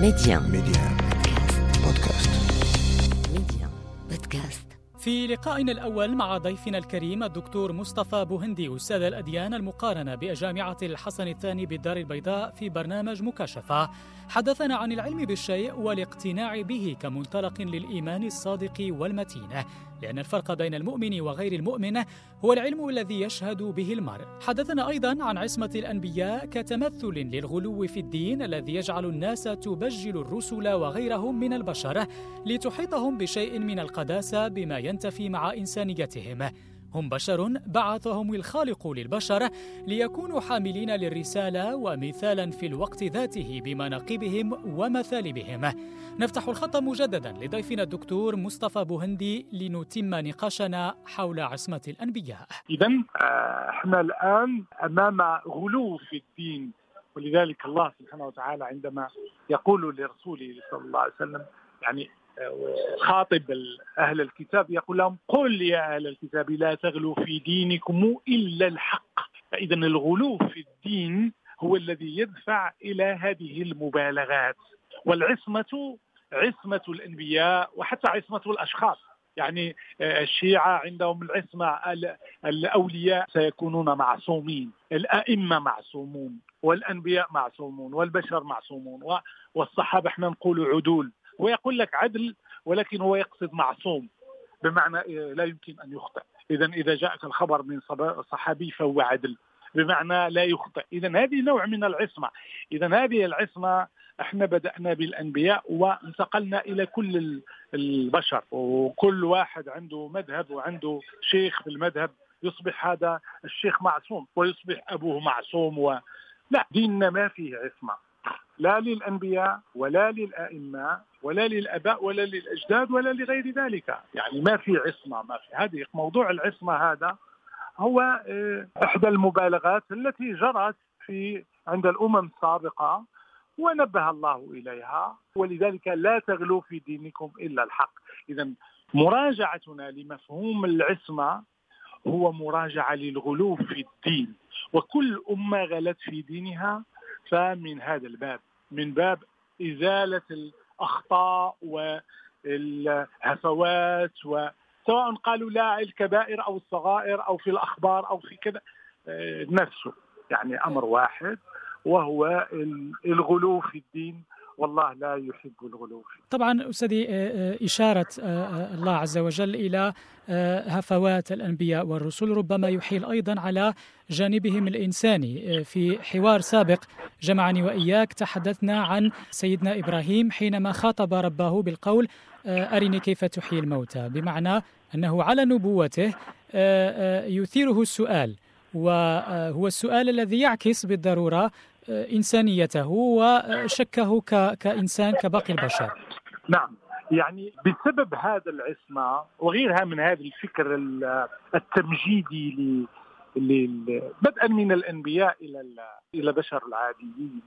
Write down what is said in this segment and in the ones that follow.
Medi1 Medi1 بودكاست Medi1 بودكاست في لقائنا الأول مع ضيفنا الكريم الدكتور مصطفى بوهندي أستاذ الأديان المقارنة بجامعة الحسن الثاني بالدار البيضاء في برنامج مكاشفة. حدثنا عن العلم بالشيء والاقتناع به كمنطلق للإيمان الصادق والمتين. لأن الفرق بين المؤمن وغير المؤمن هو العلم الذي يشهد به المرء. حدثنا أيضا عن عصمة الأنبياء كتمثل للغلو في الدين الذي يجعل الناس تبجل الرسل وغيرهم من البشر لتحيطهم بشيء من القداسة بما ينتفي مع إنسانيتهم. هم بشر بعثهم الخالق للبشر ليكونوا حاملين للرسالة ومثالا في الوقت ذاته بمناقبهم ومثالبهم. نفتح الخط مجددا لضيفنا الدكتور مصطفى بوهندي لنتم نقاشنا حول عصمة الأنبياء. إذا إحنا الآن أمام غلو في الدين ولذلك الله سبحانه وتعالى عندما يقول لرسوله صلى الله عليه وسلم يعني خاطب أهل الكتاب يقول لهم قل يا أهل الكتاب لا تغلوا في دينكم إلا الحق. فإذا الغلو في الدين هو الذي يدفع إلى هذه المبالغات. والعصمة عصمة الأنبياء وحتى عصمة الأشخاص. يعني الشيعة عندهم العصمة الأولياء سيكونون معصومين الأئمة معصومون والأنبياء معصومون والبشر معصومون والصحابة إحنا نقول عدول. ويقول لك عدل ولكن هو يقصد معصوم بمعنى لا يمكن أن يخطئ. اذا إذا جاءك الخبر من صحابي فهو عدل بمعنى لا يخطئ. اذا هذه نوع من العصمة. اذا هذه العصمة إحنا بدأنا بالأنبياء وانتقلنا إلى كل البشر. وكل واحد عنده مذهب وعنده شيخ في المذهب يصبح هذا الشيخ معصوم ويصبح أبوه معصوم و لا ديننا ما فيه عصمة. لا للأنبياء ولا للأئمة ولا للأباء ولا للأجداد ولا لغير ذلك، يعني ما في عصمة ما في. هذه موضوع العصمة هذا هو إحدى المبالغات التي جرت في عند الأمم السابقة ونبه الله إليها. ولذلك لا تغلوا في دينكم إلا الحق، إذا مراجعتنا لمفهوم العصمة هو مراجعة للغلو في الدين. وكل أمة غلت في دينها فمن هذا الباب من باب إزالة الأخطاء والهفوات وسواء قالوا لا الكبائر أو الصغائر أو في الأخبار أو في كذا نفسه. يعني أمر واحد وهو الغلو في الدين والله لا يحب الغلو. طبعا أستاذي إشارة الله عز وجل إلى هفوات الأنبياء والرسل ربما يحيل أيضا على جانبهم الإنساني. في حوار سابق جمعني وإياك تحدثنا عن سيدنا إبراهيم حينما خاطب ربه بالقول أرني كيف تحيي الموتى. بمعنى أنه على نبوته يثيره السؤال وهو السؤال الذي يعكس بالضرورة إنسانيته وشكه كإنسان كباقي البشر. نعم. يعني بسبب هذا العصمة وغيرها من هذا الفكر التمجيدي بدءا من الأنبياء إلى إلى بشر العاديين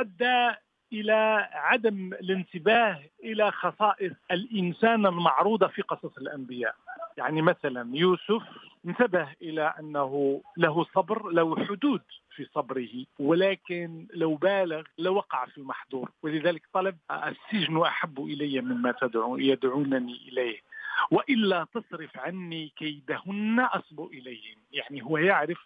أدى إلى عدم الانتباه إلى خصائص الإنسان المعروضة في قصص الأنبياء. يعني مثلا يوسف انتبه إلى أنه له صبر له حدود في صبره ولكن لو بالغ لوقع في المحظور ولذلك طلب السجن أحب إلي مما تدعو يدعونني إليه. وإلا تصرف عني كيدهن أصب اليهم يعني هو يعرف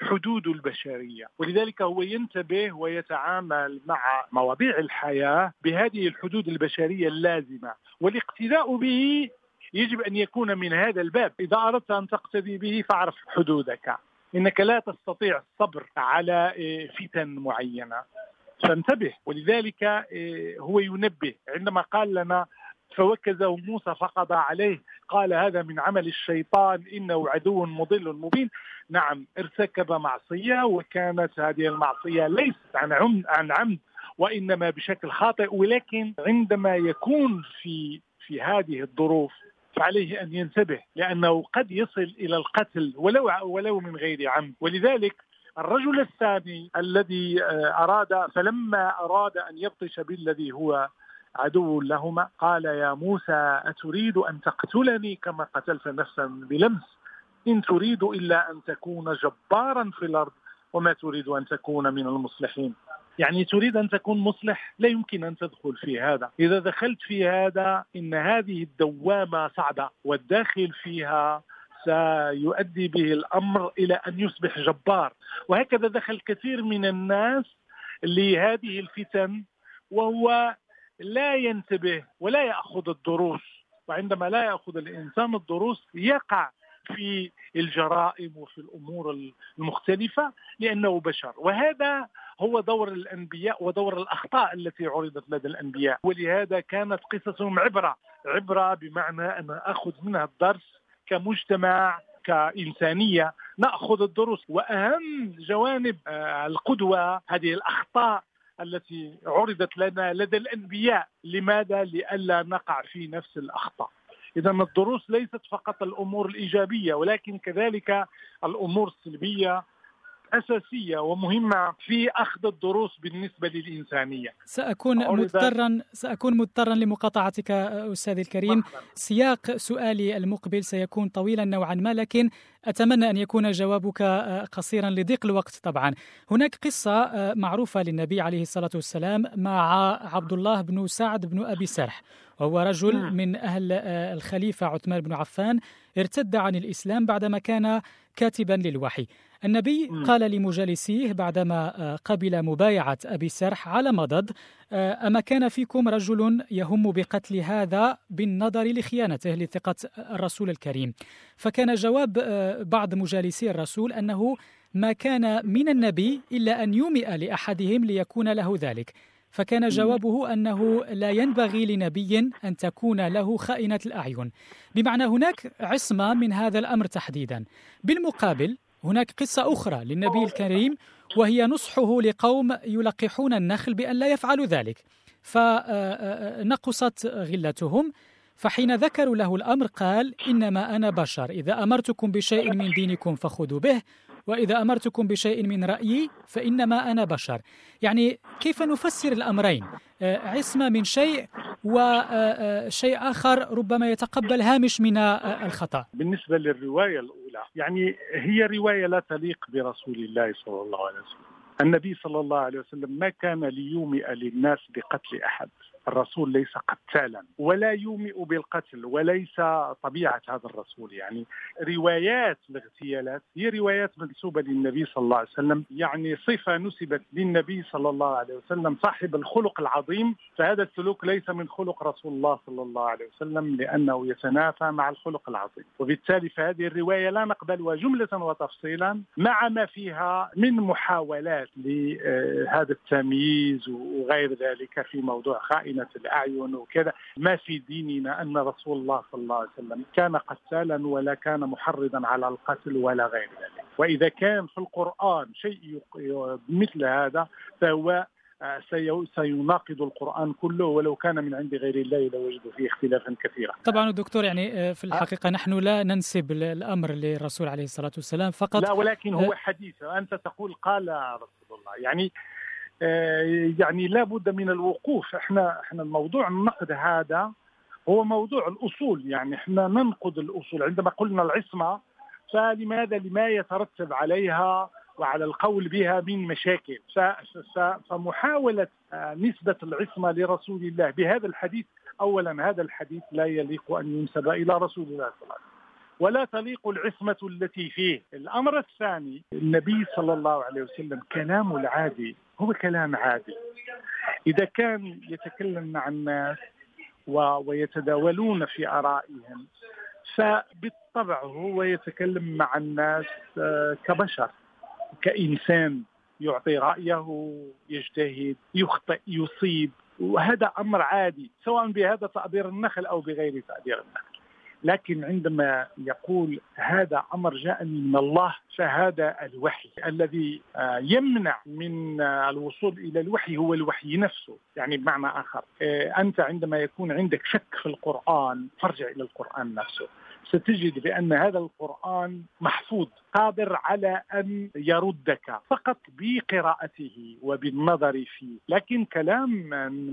حدود البشرية. ولذلك هو ينتبه ويتعامل مع مواضيع الحياة بهذه الحدود البشرية اللازمة. والاقتداء به يجب أن يكون من هذا الباب. إذا أردت أن تقتدي به فاعرف حدودك. إنك لا تستطيع الصبر على فتن معينة. فانتبه. ولذلك هو ينبه. عندما قال لنا فوكزه موسى فقضى عليه. قال هذا من عمل الشيطان. إنه عدو مضل مبين. نعم ارتكب معصية وكانت هذه المعصية ليست عن عمد عن عمد وإنما بشكل خاطئ. ولكن عندما يكون في في هذه الظروف فعليه أن ينتبه لأنه قد يصل إلى القتل ولو ولو من غير عمد. ولذلك الرجل الثاني الذي أراد فلما أراد أن يبطش بالذي هو عدو لهما قال يا موسى أتريد أن تقتلني كما قتلت نفسا بلمس؟ إن تريد إلا أن تكون جبارا في الأرض وما تريد أن تكون من المصلحين. يعني تريد أن تكون مصلح لا يمكن أن تدخل في هذا. إذا دخلت في هذا إن هذه الدوامة صعبة والداخل فيها سيؤدي به الأمر إلى أن يصبح جبار. وهكذا دخل كثير من الناس لهذه الفتن وهو لا ينتبه ولا يأخذ الدروس. وعندما لا يأخذ الإنسان الدروس يقع في الجرائم وفي الأمور المختلفة لأنه بشر. وهذا هو دور الأنبياء ودور الأخطاء التي عرضت لدى الأنبياء. ولهذا كانت قصصهم عبرة عبرة بمعنى أن أخذ منها الدرس كمجتمع كإنسانية. نأخذ الدروس وأهم جوانب آه، القدوة هذه الأخطاء التي عرضت لنا لدى الأنبياء. لماذا؟ لئلا نقع في نفس الأخطاء. إذا الدروس ليست فقط الأمور الإيجابية ولكن كذلك الأمور السلبية أساسية ومهمة في أخذ الدروس بالنسبة للإنسانية. سأكون مضطرا سأكون مضطرا لمقاطعتك أستاذي الكريم، سياق سؤالي المقبل سيكون طويلا نوعا ما لكن أتمنى أن يكون جوابك قصيرا لضيق الوقت طبعا. هناك قصة معروفة للنبي عليه الصلاة والسلام مع عبد الله بن سعد بن أبي سرح وهو رجل نعم. من أهل الخليفة عثمان بن عفان ارتد عن الإسلام بعدما كان كاتبا للوحي. النبي قال لمجالسيه بعدما آه، قبل مبايعة أبي سرح على مضض آه، أما كان فيكم رجل يهم بقتل هذا بالنظر لخيانته لثقة الرسول الكريم. فكان جواب آه، بعض مجالسي الرسول أنه ما كان من النبي إلا أن يومئ لأحدهم ليكون له ذلك. فكان جوابه أنه لا ينبغي لنبي أن تكون له خائنة الأعين. بمعنى هناك عصمة من هذا الأمر تحديدا. بالمقابل هناك قصة أخرى للنبي الكريم وهي نصحه لقوم يلقحون النخل بأن لا يفعلوا ذلك. فنقصت غلتهم. فحين ذكروا له الأمر قال إنما أنا بشر إذا أمرتكم بشيء من دينكم فخذوا به وإذا أمرتكم بشيء من رأيي فإنما أنا بشر. يعني كيف نفسر الأمرين؟ عصمة من شيء وشيء آخر ربما يتقبل هامش من الخطأ. بالنسبة للرواية الأولى يعني هي رواية لا تليق برسول الله صلى الله عليه وسلم. النبي صلى الله عليه وسلم ما كان ليومئ للناس بقتل أحد. الرسول ليس قتالا ولا يومئ بالقتل وليس طبيعة هذا الرسول. يعني روايات الاغتيالات هي روايات منسوبة للنبي صلى الله عليه وسلم. يعني صفة نسبت للنبي صلى الله عليه وسلم صاحب الخلق العظيم. فهذا السلوك ليس من خلق رسول الله صلى الله عليه وسلم لأنه يتنافى مع الخلق العظيم. وبالتالي فهذه الرواية لا نقبلها جملة وتفصيلا مع ما فيها من محاولات لهذا التمييز وغير ذلك في موضوع خائن زينة الأعين وكذا. ما في ديننا أن رسول الله صلى الله عليه وسلم كان قتالا ولا كان محرضا على القتل ولا غير ذلك. وإذا كان في القرآن شيء مثل هذا فهو آه، سيناقض القرآن كله ولو كان من عند غير الله لوجدوا فيه اختلافا كثيرا. طبعا دكتور يعني آه، في الحقيقة نحن لا ننسب الأمر للرسول عليه الصلاة والسلام فقط لا ولكن هو آه، حديث. أنت تقول قال رسول الله. يعني آه، يعني لابد من الوقوف. إحنا إحنا الموضوع النقد هذا هو موضوع الأصول. يعني إحنا ننقد الأصول. عندما قلنا العصمة فلماذا لما يترتب عليها وعلى القول بها من مشاكل؟ فمحاولة آه، نسبة العصمة لرسول الله بهذا الحديث أولا هذا الحديث لا يليق أن ينسب إلى رسول الله صلى الله عليه وسلم. ولا تليق العصمة التي فيه. الأمر الثاني النبي صلى الله عليه وسلم كلامه العادي هو كلام عادي. إذا كان يتكلم مع الناس ويتداولون في آرائهم فبالطبع هو يتكلم مع الناس آه، كبشر كإنسان يعطي رأيه يجتهد يخطئ يصيب. وهذا أمر عادي سواء بهذا تأبير النخل أو بغير تأبير النخل. لكن عندما يقول هذا أمر جاءني من الله فهذا الوحي الذي آه، يمنع من آه، الوصول إلى الوحي هو الوحي نفسه. يعني بمعنى آخر. آه، أنت عندما يكون عندك شك في القرآن فارجع إلى القرآن نفسه. ستجد بأن هذا القرآن محفوظ قادر على أن يردك فقط بقراءته وبالنظر فيه، لكن كلام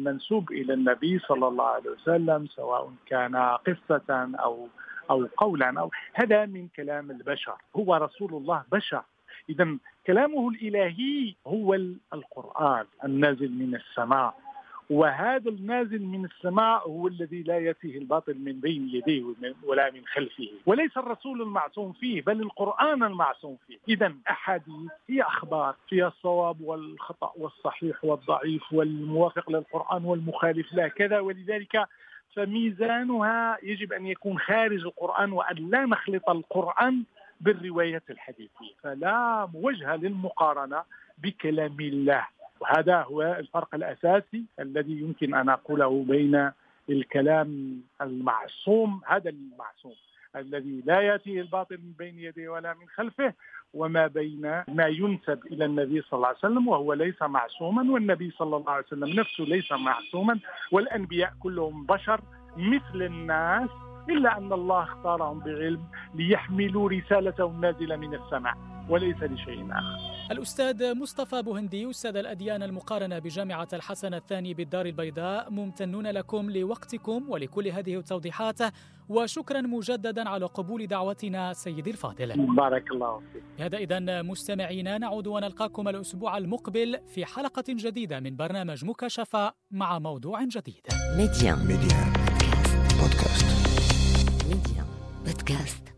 منسوب إلى النبي صلى الله عليه وسلم سواء كان قصة أو أو قولا أو هذا من كلام البشر، هو رسول الله بشر. إذا كلامه الإلهي هو القرآن النازل من السماء. وهذا النازل من السماء هو الذي لا يأتيه الباطل من بين يديه ولا من خلفه. وليس الرسول المعصوم فيه بل القرآن المعصوم فيه. إذا أحاديث هي أخبار فيها الصواب والخطأ والصحيح والضعيف والموافق للقرآن والمخالف له كذا. ولذلك فميزانها يجب أن يكون خارج القرآن وأن لا نخلط القرآن بالروايات الحديثية. فلا وجه للمقارنة بكلام الله. وهذا هو الفرق الأساسي الذي يمكن أن أقوله بين الكلام المعصوم هذا المعصوم الذي لا ياتيه الباطل من بين يديه ولا من خلفه وما بين ما ينسب إلى النبي صلى الله عليه وسلم وهو ليس معصوما والنبي صلى الله عليه وسلم نفسه ليس معصوما والأنبياء كلهم بشر مثل الناس إلا أن الله اختارهم بعلم ليحملوا رسالته النازلة من السماء. وليس لشيء آخر. الأستاذ مصطفى بوهندي أستاذ الأديان المقارنة بجامعة الحسن الثاني بالدار البيضاء ممتنون لكم لوقتكم ولكل هذه التوضيحات وشكرا مجددا على قبول دعوتنا سيدي الفاضل. بارك الله فيك. هذا اذا مستمعينا نعود ونلقاكم الأسبوع المقبل في حلقة جديدة من برنامج مكاشفة مع موضوع جديد. Medi1 Medi1 بودكاست Medi1 بودكاست